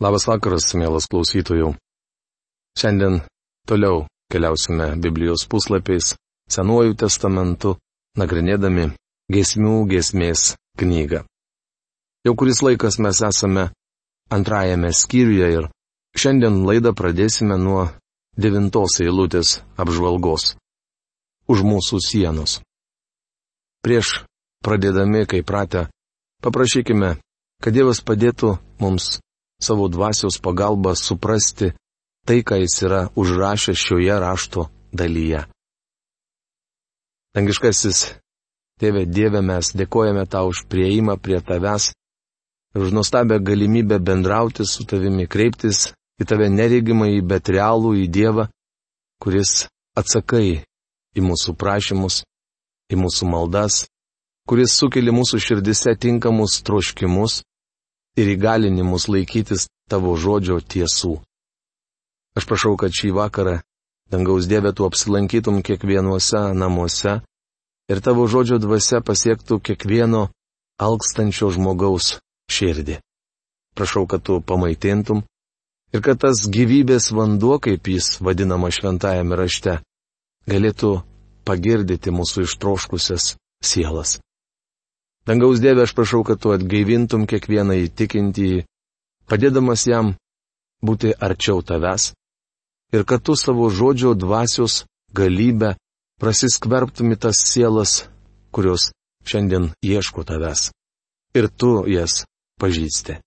Labas vakaras, mielas klausytojų. Šiandien toliau keliausime Biblijos puslapiais, Senuoju testamentu, nagrinėdami Gesmių gesmės knygą. Jau kuris laikas mes esame antrajame skyriuje ir šiandien laidą pradėsime nuo devintos eilutės apžvalgos. Už mūsų sienos. Prieš pradėdami, kaip pratę, paprašykime, kad Dievas padėtų mums savo dvasios pagalba suprasti tai, ką jis yra užrašęs šioje rašto dalyje. Dangiškasis, tėve Dieve, mes dėkojame tau už prieimą prie tavęs ir už nuostabę galimybę bendrauti su tavimi, kreiptis į tave neregimai, bet realų į Dievą, kuris atsakai į mūsų prašymus, į mūsų maldas, kuris sukeli mūsų širdise tinkamus troškimus ir įgalinimus laikytis tavo žodžio tiesų. Aš prašau, kad šį vakarą dangaus Dieve tu apsilankytum kiekvienuose namuose ir tavo žodžio dvasia pasiektų kiekvieno alkstančio žmogaus širdį. Prašau, kad tu pamaitintum ir kad tas gyvybės vanduo, kaip jis vadinama šventajame rašte, galėtų pagirdyti mūsų ištroškusias sielas. Dangaus Dieve, aš prašau, kad tu atgaivintum kiekvieną įtikintįjį, padėdamas jam būti arčiau tavęs ir kad tu savo žodžio dvasios galybę prasiskverbtumi tas sielas, kurios šiandien ieško tavęs. Ir tu jas pažįsti.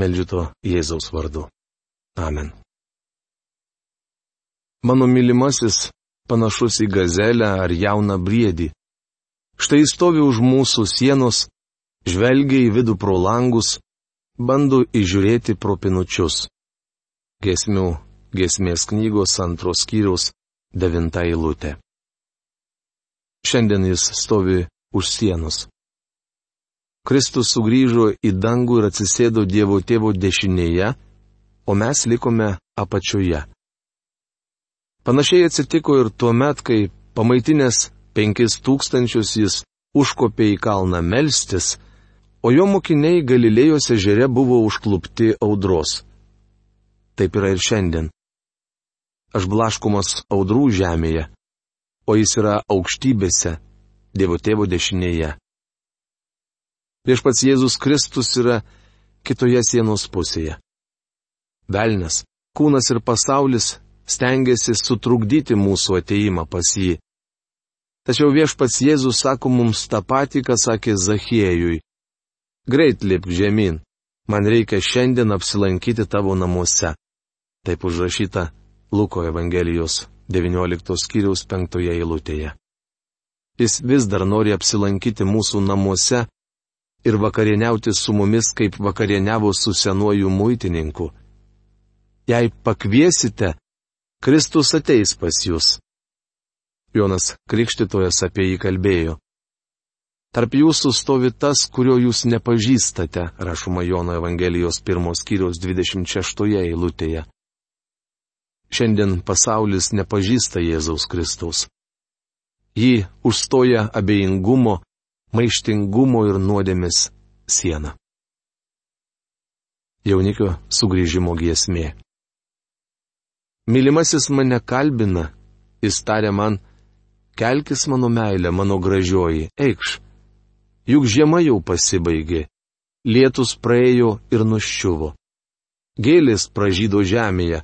Meldžiu to Jėzaus vardu. Amen. Mano mylimasis panašus į gazelę ar jauną briedį Štai stovi už mūsų sienos, žvelgia į vidų pro langus, bando įžiūrėti pro pinučius. Gesmių gesmės knygos antros skyriaus devinta eilutė. Šiandien jis stovi už sienos. Kristus sugrįžo į dangų ir atsisėdo Dievo tėvo dešinėje, o mes likome apačioje. Panašiai atsitiko ir tuo met, kai pamaitinės penkis tūkstančius jis užkopė į kalną melstis, o jo mokiniai Galilėjos ežere buvo užklupti audros. Taip yra ir šiandien. Aš blaškomas audrų žemėje, o jis yra aukštybėse, Dievo tėvo dešinėje. Viešpats Jėzus Kristus yra kitoje sienos pusėje. Velnes, kūnas ir pasaulis stengiasi sutrukdyti mūsų ateimą pas jį. Tačiau viešpats Jėzus sako mums tą patį, ką sakė Zachiejui. Greit lipk žemyn, man reikia šiandien apsilankyti tavo namuose. Taip užrašyta Luko Evangelijos 19 skyriaus 5 eilutėje. Jis vis dar nori apsilankyti mūsų namuose ir vakarieniauti su mumis, kaip vakarieniavo su senuoju muitininku. Jei pakviesite, Kristus ateis pas jūs. Jonas Krikštytojas apie jį kalbėjo. Tarp jūsų stovi tas, kurio jūs nepažįstate, rašoma Jono Evangelijos pirmos kiriaus 26 eilutėje. Šiandien pasaulis nepažįsta Jėzaus Kristaus. Jį užstoja abejingumo, maištingumo ir nuodėmis siena. Jaunikio sugrįžimo giesmė. Mylimasis mane kalbina, jis tarė man, kelkis mano meilė, mano gražioji, eikš. Juk žiema jau pasibaigė, lietus praėjo ir nuščiuvo. Gėlis pražydo žemėje,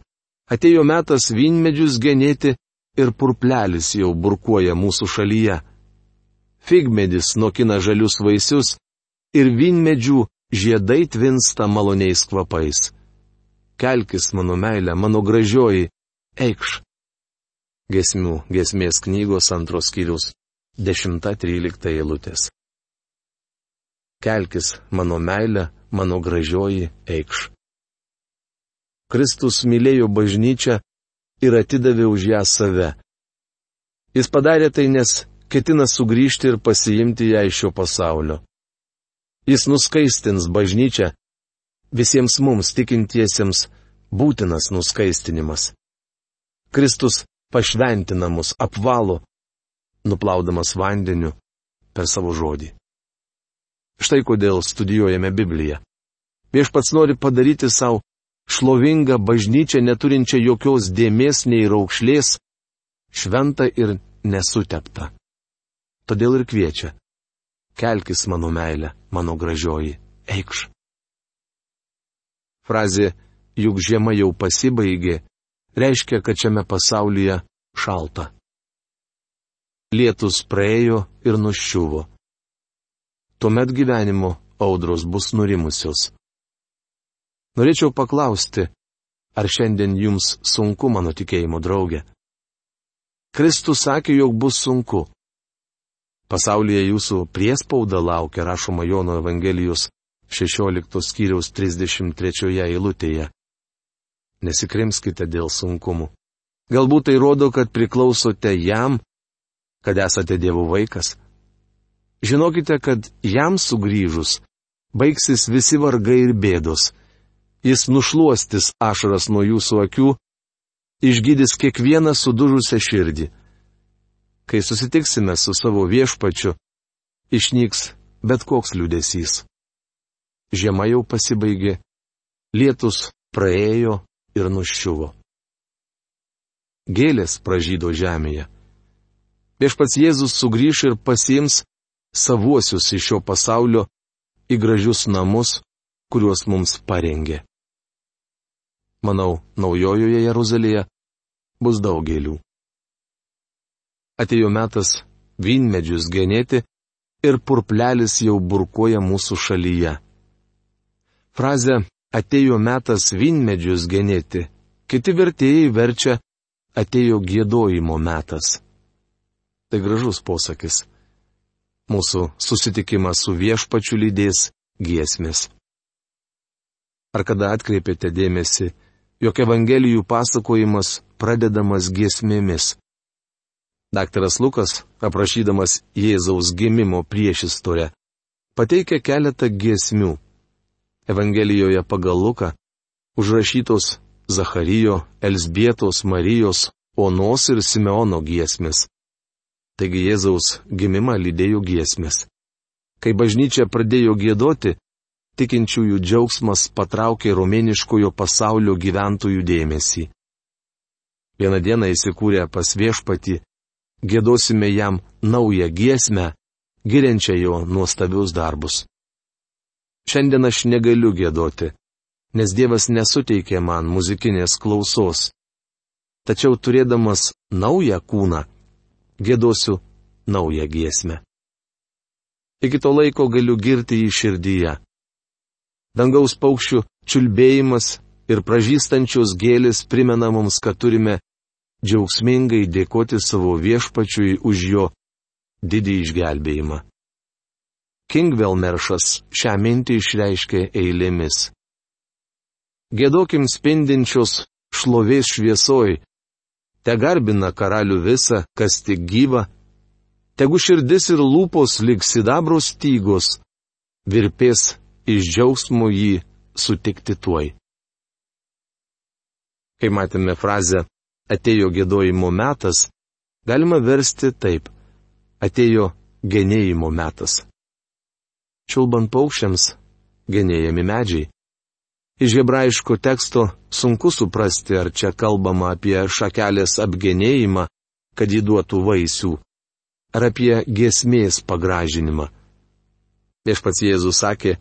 atėjo metas vynmedžius genėti ir purplelis jau burkuoja mūsų šalyje. Figmedis nokina žalius vaisius ir vynmedžių žiedai tvinsta maloniais kvapais. Kelkis mano meilė, mano gražioji, eikš. Gesmių gesmės knygos antros skyrius 10-13 eilutės. Kelkis, mano meilė, mano gražioji eikš. Kristus mylėjo bažnyčią ir atidavė už ją save. Jis padarė tai, nes ketina sugrįžti ir pasiimti ją iš šio pasaulio. Jis nuskaistins bažnyčią, visiems mums tikintiesiems būtinas nuskaistinimas. Kristus pašventina mus, apvalo, nuplaudamas vandeniu per savo žodį. Štai kodėl studijuojame Bibliją. Viešpats nori padaryti savo šlovingą bažnyčią neturinčią jokios dėmesės nei raukšlės, šventą ir nesuteptą. Todėl ir kviečia. Kelkis mano meilė, mano gražioji, eikš. Frazė, juk žiema jau pasibaigė, reiškia, kad šiame pasaulyje šalta. Lietus praėjo ir nuščiuvo. Tuomet gyvenimo audros bus nurimusios. Norėčiau paklausti, ar šiandien jums sunku mano tikėjimo draugė? Kristus sakė, jog bus sunku. Pasaulyje jūsų priespauda laukia rašoma Jono Evangelijos 16 skyriaus 33 eilutėje. Nesikrimskite dėl sunkumų. Galbūt tai rodo, kad priklausote jam, kad esate Dievo vaikas. Žinokite, kad jam sugrįžus baigsis visi vargai ir bėdos jis nušuostis ašaras nuo jūsų akių, išgydys kiekvieną sudužusią širdį. Kai susitiksime su savo viešpačiu, išnyks bet koks liūdėsys. Žiema jau pasibaigė, lietus praėjo ir nuščiuvo. Gėlės pražydo žemėje. Viešpats Jėzus sugrįš ir pasiims savuosius iš šio pasaulio į gražius namus, kuriuos mums parengė. Manau, naujojoje Jeruzalėje bus daug gėlių. Atėjo metas vynmedžius genėti ir purplelis jau burkoja mūsų šalyje. Frazę atėjo metas vynmedžius genėti, kiti vertėjai verčia atėjo gėdojimo metas. Tai gražus posakis. Mūsų susitikimas su viešpačiu lydės giesmės. Ar kada atkreipėte dėmesį, jog Evangelijų pasakojimas pradedamas giesmėmis. Daktaras Lukas, aprašydamas Jėzaus gimimo priešistorę, pateikia keletą giesmių. Evangelijoje pagal Luką užrašytos Zacharijo, Elsbietos, Marijos, Onos ir Simeono giesmės. Taigi Jėzaus gimimą lydėjo giesmės. Kai bažnyčia pradėjo gėdoti, tikinčiųjų džiaugsmas patraukė romėniškojo pasaulio gyventojų dėmesį. Vieną dieną įsikūrę pas viešpatį, gėdosime jam naują giesmę, giriančią jo nuostabius darbus. Šiandien aš negaliu gėdoti, nes Dievas nesuteikė man muzikinės klausos. Tačiau turėdamas naują kūną, gėdosiu naują giesmę. Iki to laiko galiu girti jį širdyje dangaus paukščių čiulbėjimas ir pražystančios gėlės primena mums, kad turime džiaugsmingai dėkoti savo viešpačiui už jo didį išgelbėjimą. Kingvelmeršas šią mintį išreiškė eilėmis. Gėdokim spindinčios šlovės šviesoj, te garbina karalių visą, kas tik gyva, tegu širdis ir lūpos lik sidabros stygos, virpės iš džiaugsmo jį sutikti tuoj. Kai matėme frazę atėjo gėdojimo metas, galima versti taip - atėjo genėjimo metas. Čiulbant paukščiams, genėjami medžiai. Iš hebrajiško teksto sunku suprasti, ar čia kalbama apie šakelės apgenėjimą, kad jį duotų vaisių, ar apie giesmės pagražinimą. Viešpats Jėzus sakė,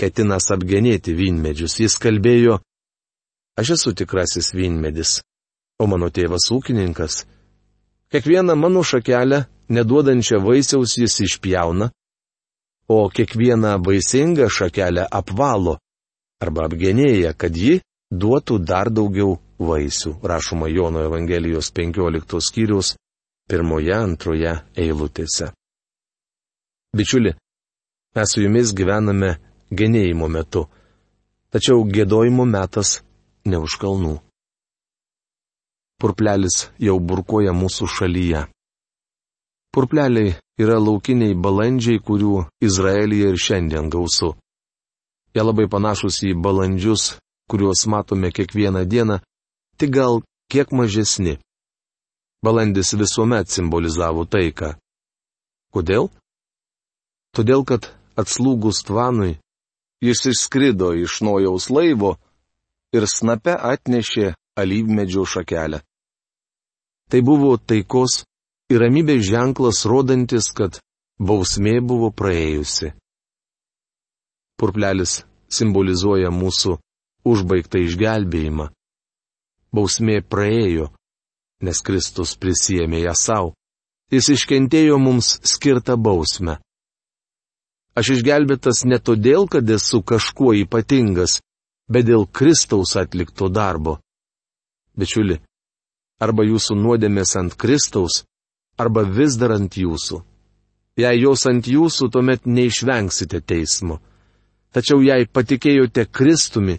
ketinas apgenėti vynmedžius. Jis kalbėjo, aš esu tikrasis vynmedis, o mano tėvas ūkininkas. Kiekvieną mano šakelę, neduodančią vaisiaus jis išpjauna, o kiekvieną vaisingą šakelę apvalo arba apgenėja, kad ji duotų dar daugiau vaisių, rašoma Jono Evangelijos 15 skyrius pirmoje, antroje eilutėse. Bičiuli, mes su jumis gyvename genėjimo metu. Tačiau gėdojimo metas ne už kalnų. Purplelis jau burkoja mūsų šalyje. Purpleliai yra laukiniai balandžiai, kurių Izraelyje ir šiandien gausu. Jie labai panašus į balandžius, kuriuos matome kiekvieną dieną, tik gal kiek mažesni. Balandis visuomet simbolizavo taiką. Kodėl? Todėl, kad atslūgus tvanui jis išskrido iš nojaus laivo ir snape atnešė alyvmedžio šakelę. Tai buvo taikos ir ramybės ženklas rodantis, kad bausmė buvo praėjusi. Purplelis simbolizuoja mūsų užbaigtą išgelbėjimą. Bausmė praėjo, nes Kristus prisėmė ją savo. Jis iškentėjo mums skirtą bausmę. Aš išgelbėtas ne todėl, kad esu kažkuo ypatingas, bet dėl Kristaus atlikto darbo. Bičiuli, arba jūsų nuodėmės ant Kristaus, arba vis dar ant jūsų. Jei jos ant jūsų, tuomet neišvengsite teismo. Tačiau jei patikėjote Kristumi,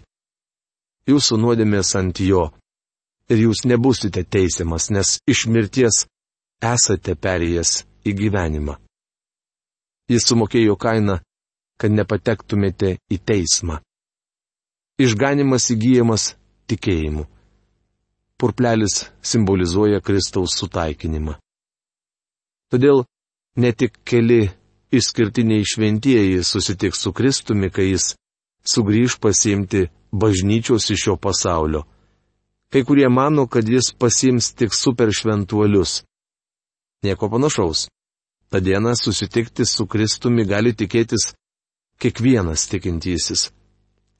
jūsų nuodėmės ant jo. Ir jūs nebusite teisiamas, nes iš mirties esate perėjęs į gyvenimą. Jis sumokėjo kainą, kad nepatektumėte į teismą. Išganimas įgyjamas tikėjimu. Purplelis simbolizuoja Kristaus sutaikinimą. Todėl ne tik keli išskirtiniai šventieji susitiks su Kristumi, kai jis sugrįž pasiimti bažnyčios iš šio pasaulio. Kai kurie mano, kad jis pasiims tik superšventuolius. Nieko panašaus. Ta diena susitikti su Kristumi gali tikėtis kiekvienas tikintysis.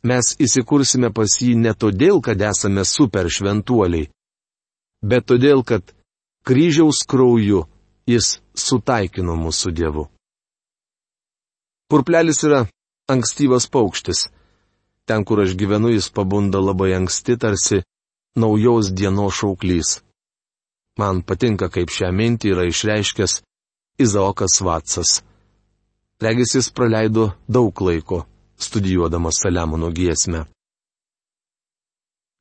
Mes įsikursime pas jį ne todėl, kad esame super šventuoliai, bet todėl, kad kryžiaus krauju jis sutaikino mūsų Dievu. Purplelis yra ankstyvas paukštis. Ten, kur aš gyvenu, jis pabunda labai anksti, tarsi naujos dienos šauklys. Man patinka, kaip šią mintį yra išreiškęs Izaokas Vatsas. Regis jis praleido daug laiko, studijuodamas Saliamono giesmę.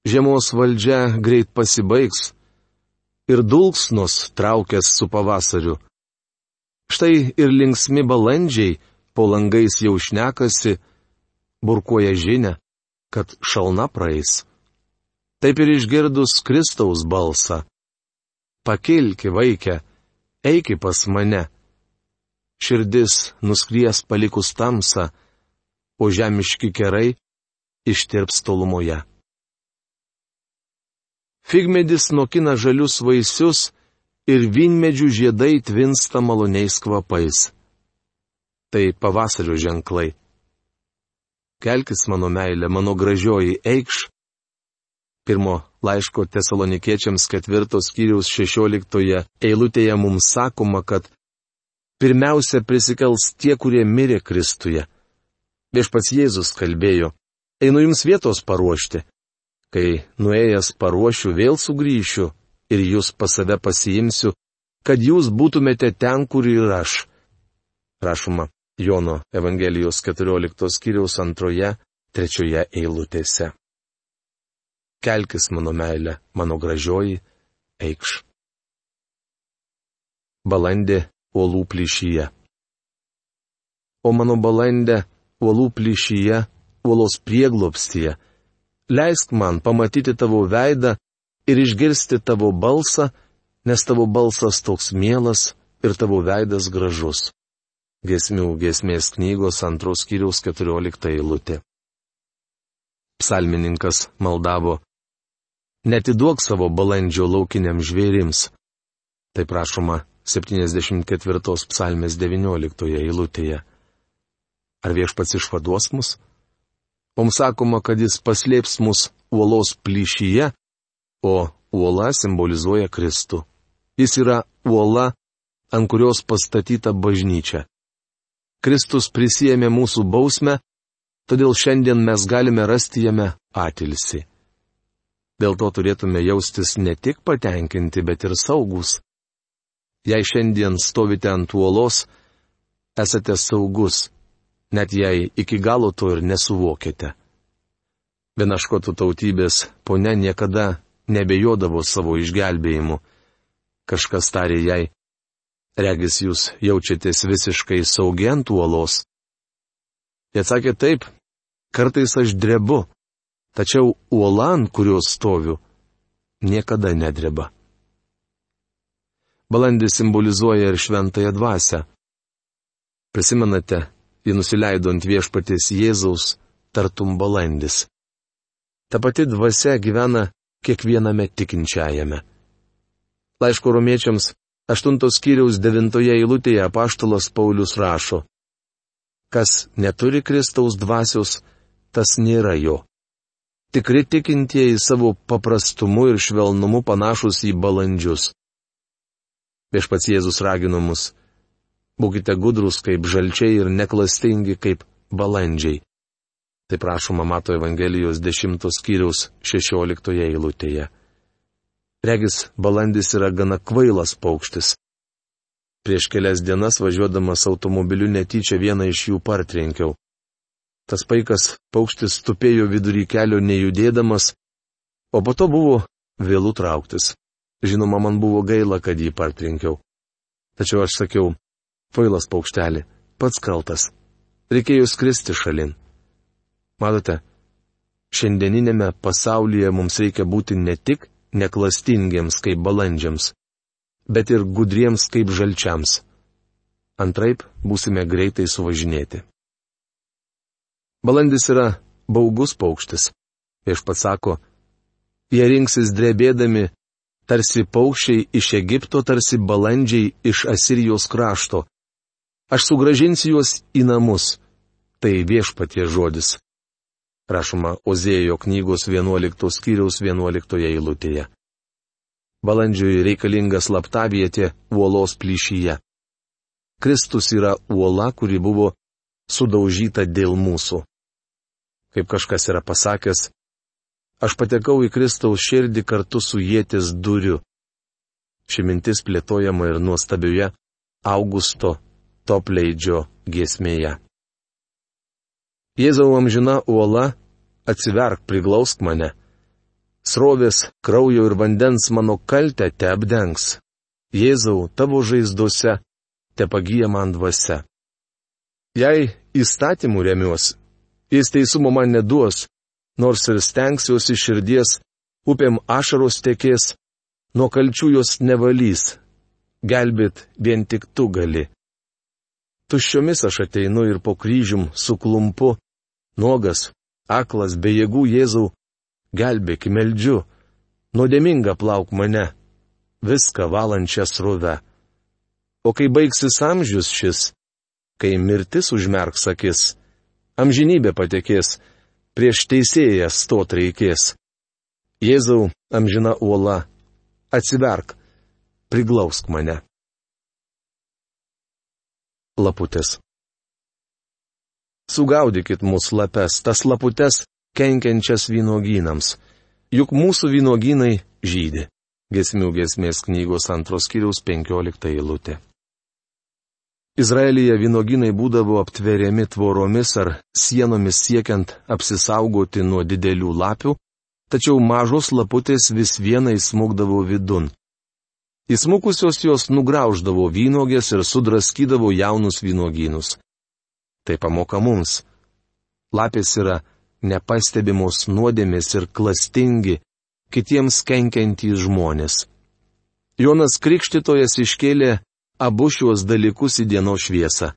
Žiemos valdžia greit pasibaigs ir dulksnos traukės su pavasariu. Štai ir linksmi balandžiai po langais jau šnekasi, burkuoja žinia, kad šalna praeis. Taip ir išgirdus Kristaus balsą pakilki vaikę, eiki pas mane. Širdis nuskries palikus tamsą, o žemiški kerai ištirps tolumoje. Figmedis nokina žalius vaisius ir vynmedžių žiedai tvinsta maloniais kvapais. Tai pavasario ženklai. Kelkis mano meilė, mano gražioji eikš, Pirmo laiško tesalonikiečiams ketvirtos skyriaus šešioliktoje eilutėje mums sakoma, kad pirmiausia prisikels tie, kurie mirė Kristuje. Viešpats Jėzus kalbėjo, einu jums vietos paruošti. Kai nuėjęs paruošiu, vėl sugrįšiu ir jūs pas save pasiimsiu, kad jūs būtumėte ten, kur ir aš. Rašoma Jono Evangelijos 14 skyriaus antroje, trečioje eilutėse kelkis mano meilė, mano gražioji, eikš. Balandė uolų plyšyje. O mano balandė uolų plyšyje, uolos prieglopstyje, leisk man pamatyti tavo veidą ir išgirsti tavo balsą, nes tavo balsas toks mielas ir tavo veidas gražus. Gesmių gesmės knygos antros kiriaus keturiolikta eilutė. Psalmininkas maldavo, Netiduok savo balandžio laukiniam žvėrims. Tai prašoma 74 psalmės 19 eilutėje. Ar viešpats išvaduos mus? Mums sakoma, kad jis paslėps mus uolos plyšyje, o uola simbolizuoja Kristų. Jis yra uola, ant kurios pastatyta bažnyčia. Kristus prisėmė mūsų bausmę, todėl šiandien mes galime rasti jame atilsi. Dėl to turėtume jaustis ne tik patenkinti, bet ir saugus. Jei šiandien stovite ant uolos, esate saugus, net jei iki galo to ir nesuvokėte. Vienaškotų tautybės ponia niekada nebejodavo savo išgelbėjimu. Kažkas tarė jai, regis jūs jaučiatės visiškai saugiai ant uolos. Jie atsakė taip, kartais aš drebu, tačiau uola, ant kurios stoviu, niekada nedreba. Balandis simbolizuoja ir šventąją dvasę. Prisimenate, ji nusileido ant viešpatės Jėzaus tartum balandis. Ta pati dvasia gyvena kiekviename tikinčiajame. Laiško romiečiams 8 skyriaus 9 eilutėje apaštalas Paulius rašo. Kas neturi Kristaus dvasios, tas nėra jo. Tikri tikintieji savo paprastumu ir švelnumu panašus į balandžius. Viešpats Jėzus ragino mus. Būkite gudrus kaip žalčiai ir neklastingi kaip balandžiai. Tai prašoma Mato Evangelijos 10 skyriaus 16 eilutėje. Regis, balandis yra gana kvailas paukštis. Prieš kelias dienas važiuodamas automobiliu netyčia vieną iš jų partrenkiau. Tas paikas paukštis tupėjo vidury kelio nejudėdamas, o po to buvo vėlų trauktis. Žinoma, man buvo gaila, kad jį partrenkiau. Tačiau aš sakiau, kvailas paukštelį, pats kaltas. Reikėjo skristi šalin. Matote, šiandieninėme pasaulyje mums reikia būti ne tik neklastingiems kaip balandžiams, bet ir gudriems kaip žalčiams. Antraip būsime greitai suvažinėti. Balandis yra baugus paukštis. Vieš pats sako, jie rinksis drebėdami, tarsi paukščiai iš Egipto, tarsi balandžiai iš Asirijos krašto. Aš sugražinsiu juos į namus. Tai viešpatie žodis. Rašoma Ozėjo knygos 11 skyriaus 11 eilutėje. Balandžiui reikalinga slaptavietė uolos plyšyje. Kristus yra uola, kuri buvo sudaužyta dėl mūsų. Kaip kažkas yra pasakęs, aš patekau į Kristaus širdį kartu su jėtis duriu. Ši mintis plėtojama ir nuostabioje Augusto topleidžio giesmėje. Jėzau amžina uola, atsiverk, priglausk mane srovės kraujo ir vandens mano kaltę te apdengs. Jėzau, tavo žaizduose, te pagyja man dvasia. Jei įstatymų remiuos, jis teisumo man neduos, nors ir stengsiuosi širdies, upėm ašaros tekės, nuo kalčių jos nevalys, gelbėt vien tik tu gali. Tuščiomis aš ateinu ir po kryžium suklumpu, nuogas, aklas, be jėgų Jėzau, gelbėk meldžiu, nuodėminga plauk mane, viską valančią srovę. O kai baigsis amžius šis, kai mirtis užmerks akis, amžinybė patekės, prieš teisėją stot reikės. Jėzau, amžina uola, atsiverk, priglausk mane. Laputės. Sugaudykit mūsų lapes, tas laputes kenkiančias vynogynams. Juk mūsų vynogynai žydi. Gesmių gesmės knygos antros kiriaus penkiolikta eilutė. Izraelyje vynogynai būdavo aptveriami tvoromis ar sienomis siekiant apsisaugoti nuo didelių lapių, tačiau mažos laputės vis vienai smūgdavo vidun. Įsmukusios jos nugrauždavo vynogės ir sudraskydavo jaunus vynogynus. Tai pamoka mums. Lapės yra nepastebimos nuodėmės ir klastingi, kitiems kenkiantys žmonės. Jonas Krikštytojas iškėlė abu šiuos dalykus į dienos šviesą.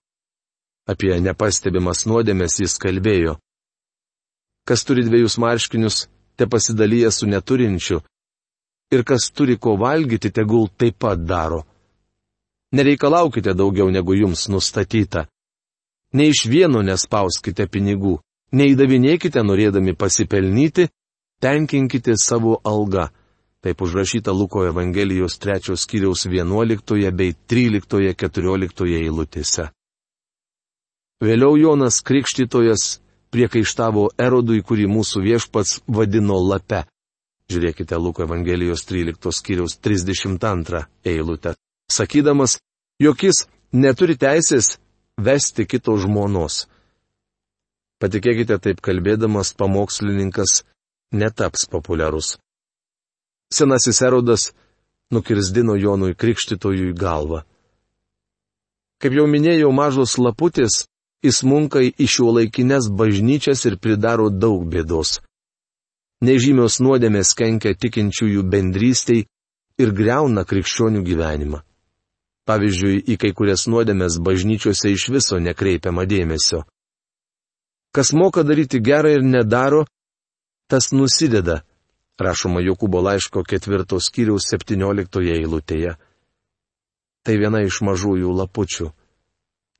Apie nepastebimas nuodėmės jis kalbėjo. Kas turi dviejus marškinius, te pasidalyja su neturinčiu. Ir kas turi ko valgyti, tegul taip pat daro. Nereikalaukite daugiau negu jums nustatyta. Ne iš vieno nespauskite pinigų, Neįdavinėkite norėdami pasipelnyti, tenkinkite savo algą. Taip užrašyta Luko Evangelijos 3 skyriaus 11 bei 13-14 eilutėse. Vėliau Jonas Krikštytojas priekaištavo Erodui, kurį mūsų viešpats vadino lape. Žiūrėkite Luko Evangelijos 13 skyriaus 32 eilutę. Sakydamas, jog jis neturi teisės vesti kito žmonos. Patikėkite, taip kalbėdamas pamokslininkas netaps populiarus. Senasis erodas nukirzdino Jonui Krikštytojui galvą. Kaip jau minėjau, mažos laputės įsmunka į šio laikines bažnyčias ir pridaro daug bėdos. Nežymios nuodėmės kenkia tikinčiųjų bendrystiai ir greuna krikščionių gyvenimą. Pavyzdžiui, į kai kurias nuodėmės bažnyčiose iš viso nekreipiama dėmesio. Kas moka daryti gerą ir nedaro, tas nusideda, rašoma Jokūbo laiško ketvirtos skyriaus septynioliktoje eilutėje. Tai viena iš mažųjų lapučių.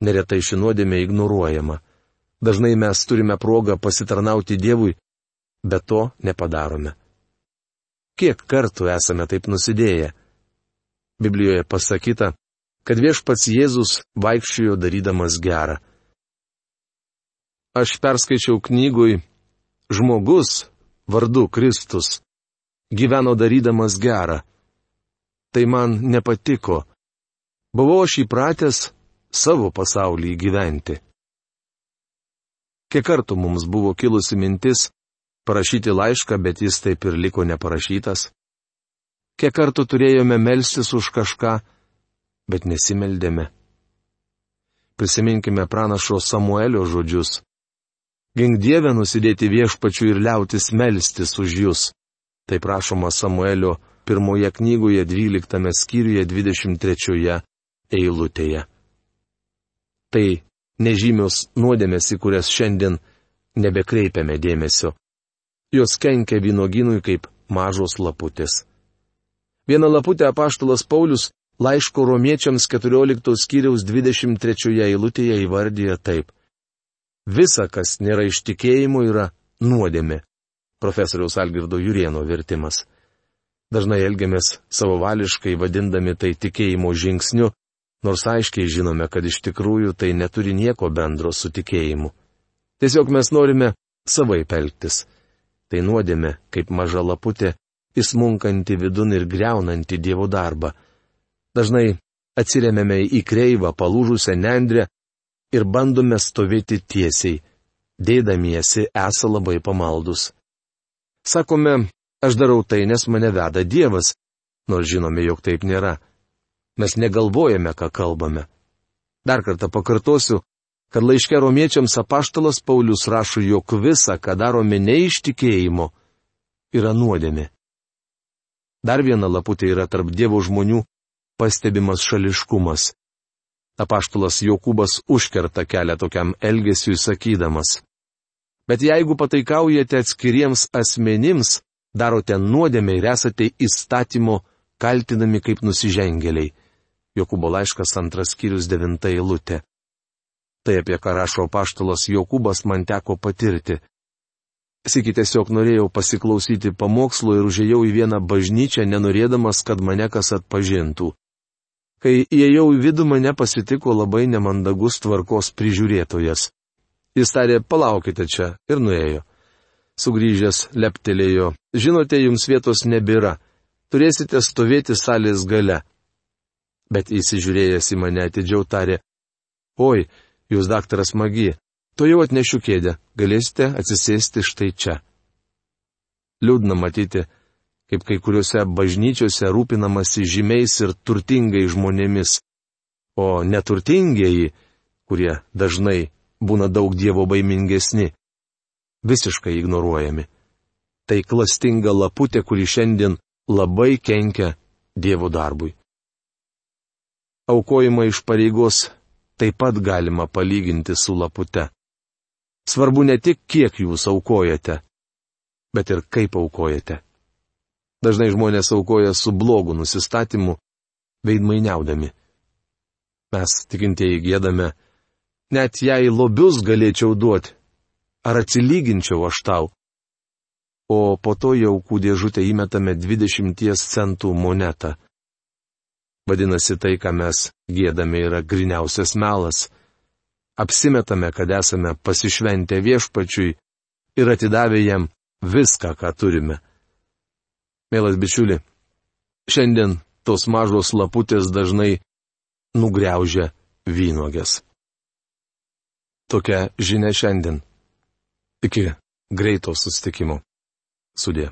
Neretai ši nuodėmė ignoruojama. Dažnai mes turime progą pasitarnauti Dievui, bet to nepadarome. Kiek kartų esame taip nusidėję? Biblijoje pasakyta, kad viešpats Jėzus vaikščiojo darydamas gerą. Aš perskaičiau knygui Žmogus vardu Kristus gyveno darydamas gerą. Tai man nepatiko. Buvau aš įpratęs savo pasaulį gyventi. Kiek kartų mums buvo kilusi mintis parašyti laišką, bet jis taip ir liko neparašytas. Kiek kartų turėjome melstis už kažką, bet nesimeldėme. Prisiminkime pranašo Samuelio žodžius. Gink Dievę nusidėti viešpačių ir liautis melstis už jūs. Tai prašoma Samuelio pirmoje knygoje 12 skyriuje 23 eilutėje. Tai nežymios nuodėmės, į kurias šiandien nebekreipiame dėmesio. Jos kenkia vynoginui kaip mažos laputės. Vieną laputę apaštalas Paulius laiško romiečiams 14 skyriaus 23 eilutėje įvardyja taip. Visa, kas nėra iš tikėjimo, yra nuodėmė. Profesoriaus Algirdo Jurieno vertimas. Dažnai elgiamės savavališkai vadindami tai tikėjimo žingsniu, nors aiškiai žinome, kad iš tikrųjų tai neturi nieko bendro su tikėjimu. Tiesiog mes norime savai pelktis. Tai nuodėmė, kaip maža laputė, įsmunkanti vidun ir greunanti Dievo darbą. Dažnai atsiriamėme į kreivą, palūžusią nendrę ir bandome stovėti tiesiai, dėdamiesi esą labai pamaldus. Sakome, aš darau tai, nes mane veda Dievas, nors žinome, jog taip nėra. Mes negalvojame, ką kalbame. Dar kartą pakartosiu, kad laiške romiečiams apaštalas Paulius rašo, jog visa, ką darome ne iš tikėjimo, yra nuodėmė. Dar viena laputė yra tarp Dievo žmonių pastebimas šališkumas. Apaštulas Jokūbas užkerta kelią tokiam elgesiui sakydamas. Bet jeigu pataikaujate atskiriems asmenims, darote nuodėmę ir esate įstatymo kaltinami kaip nusižengėliai. Jokūbo laiškas antras skyrius devinta eilutė. Tai apie ką rašo paštalas Jokūbas man teko patirti. Sėki tiesiog norėjau pasiklausyti pamokslo ir užėjau į vieną bažnyčią, nenorėdamas, kad mane kas atpažintų. Kai įėjau į vidų, mane pasitiko labai nemandagus tvarkos prižiūrėtojas. Jis tarė, palaukite čia ir nuėjo. Sugryžęs leptelėjo, žinote, jums vietos nebėra, turėsite stovėti salės gale. Bet įsižiūrėjęs į mane atidžiau tarė, oi, jūs daktaras Magi, To jau atnešiu kėdę, galėsite atsisėsti štai čia. Liūdna matyti, kaip kai kuriuose bažnyčiose rūpinamasi žymiais ir turtingai žmonėmis, o neturtingieji, kurie dažnai būna daug dievo baimingesni, visiškai ignoruojami. Tai klastinga laputė, kuri šiandien labai kenkia dievo darbui. Aukojimą iš pareigos taip pat galima palyginti su lapute. Svarbu ne tik, kiek jūs aukojate, bet ir kaip aukojate. Dažnai žmonės aukoja su blogu nusistatymu, veidmainiaudami. Mes tikintieji gėdame, net jei lobius galėčiau duoti, ar atsilyginčiau aš tau. O po to jau aukų dėžutę įmetame 20 centų monetą. Vadinasi, tai, ką mes gėdame, yra griniausias melas apsimetame, kad esame pasišventę viešpačiui ir atidavę jam viską, ką turime. Mielas bičiuli, šiandien tos mažos laputės dažnai nugriaužia vynogės. Tokia žinia šiandien. Iki greito sustikimo. Sudė.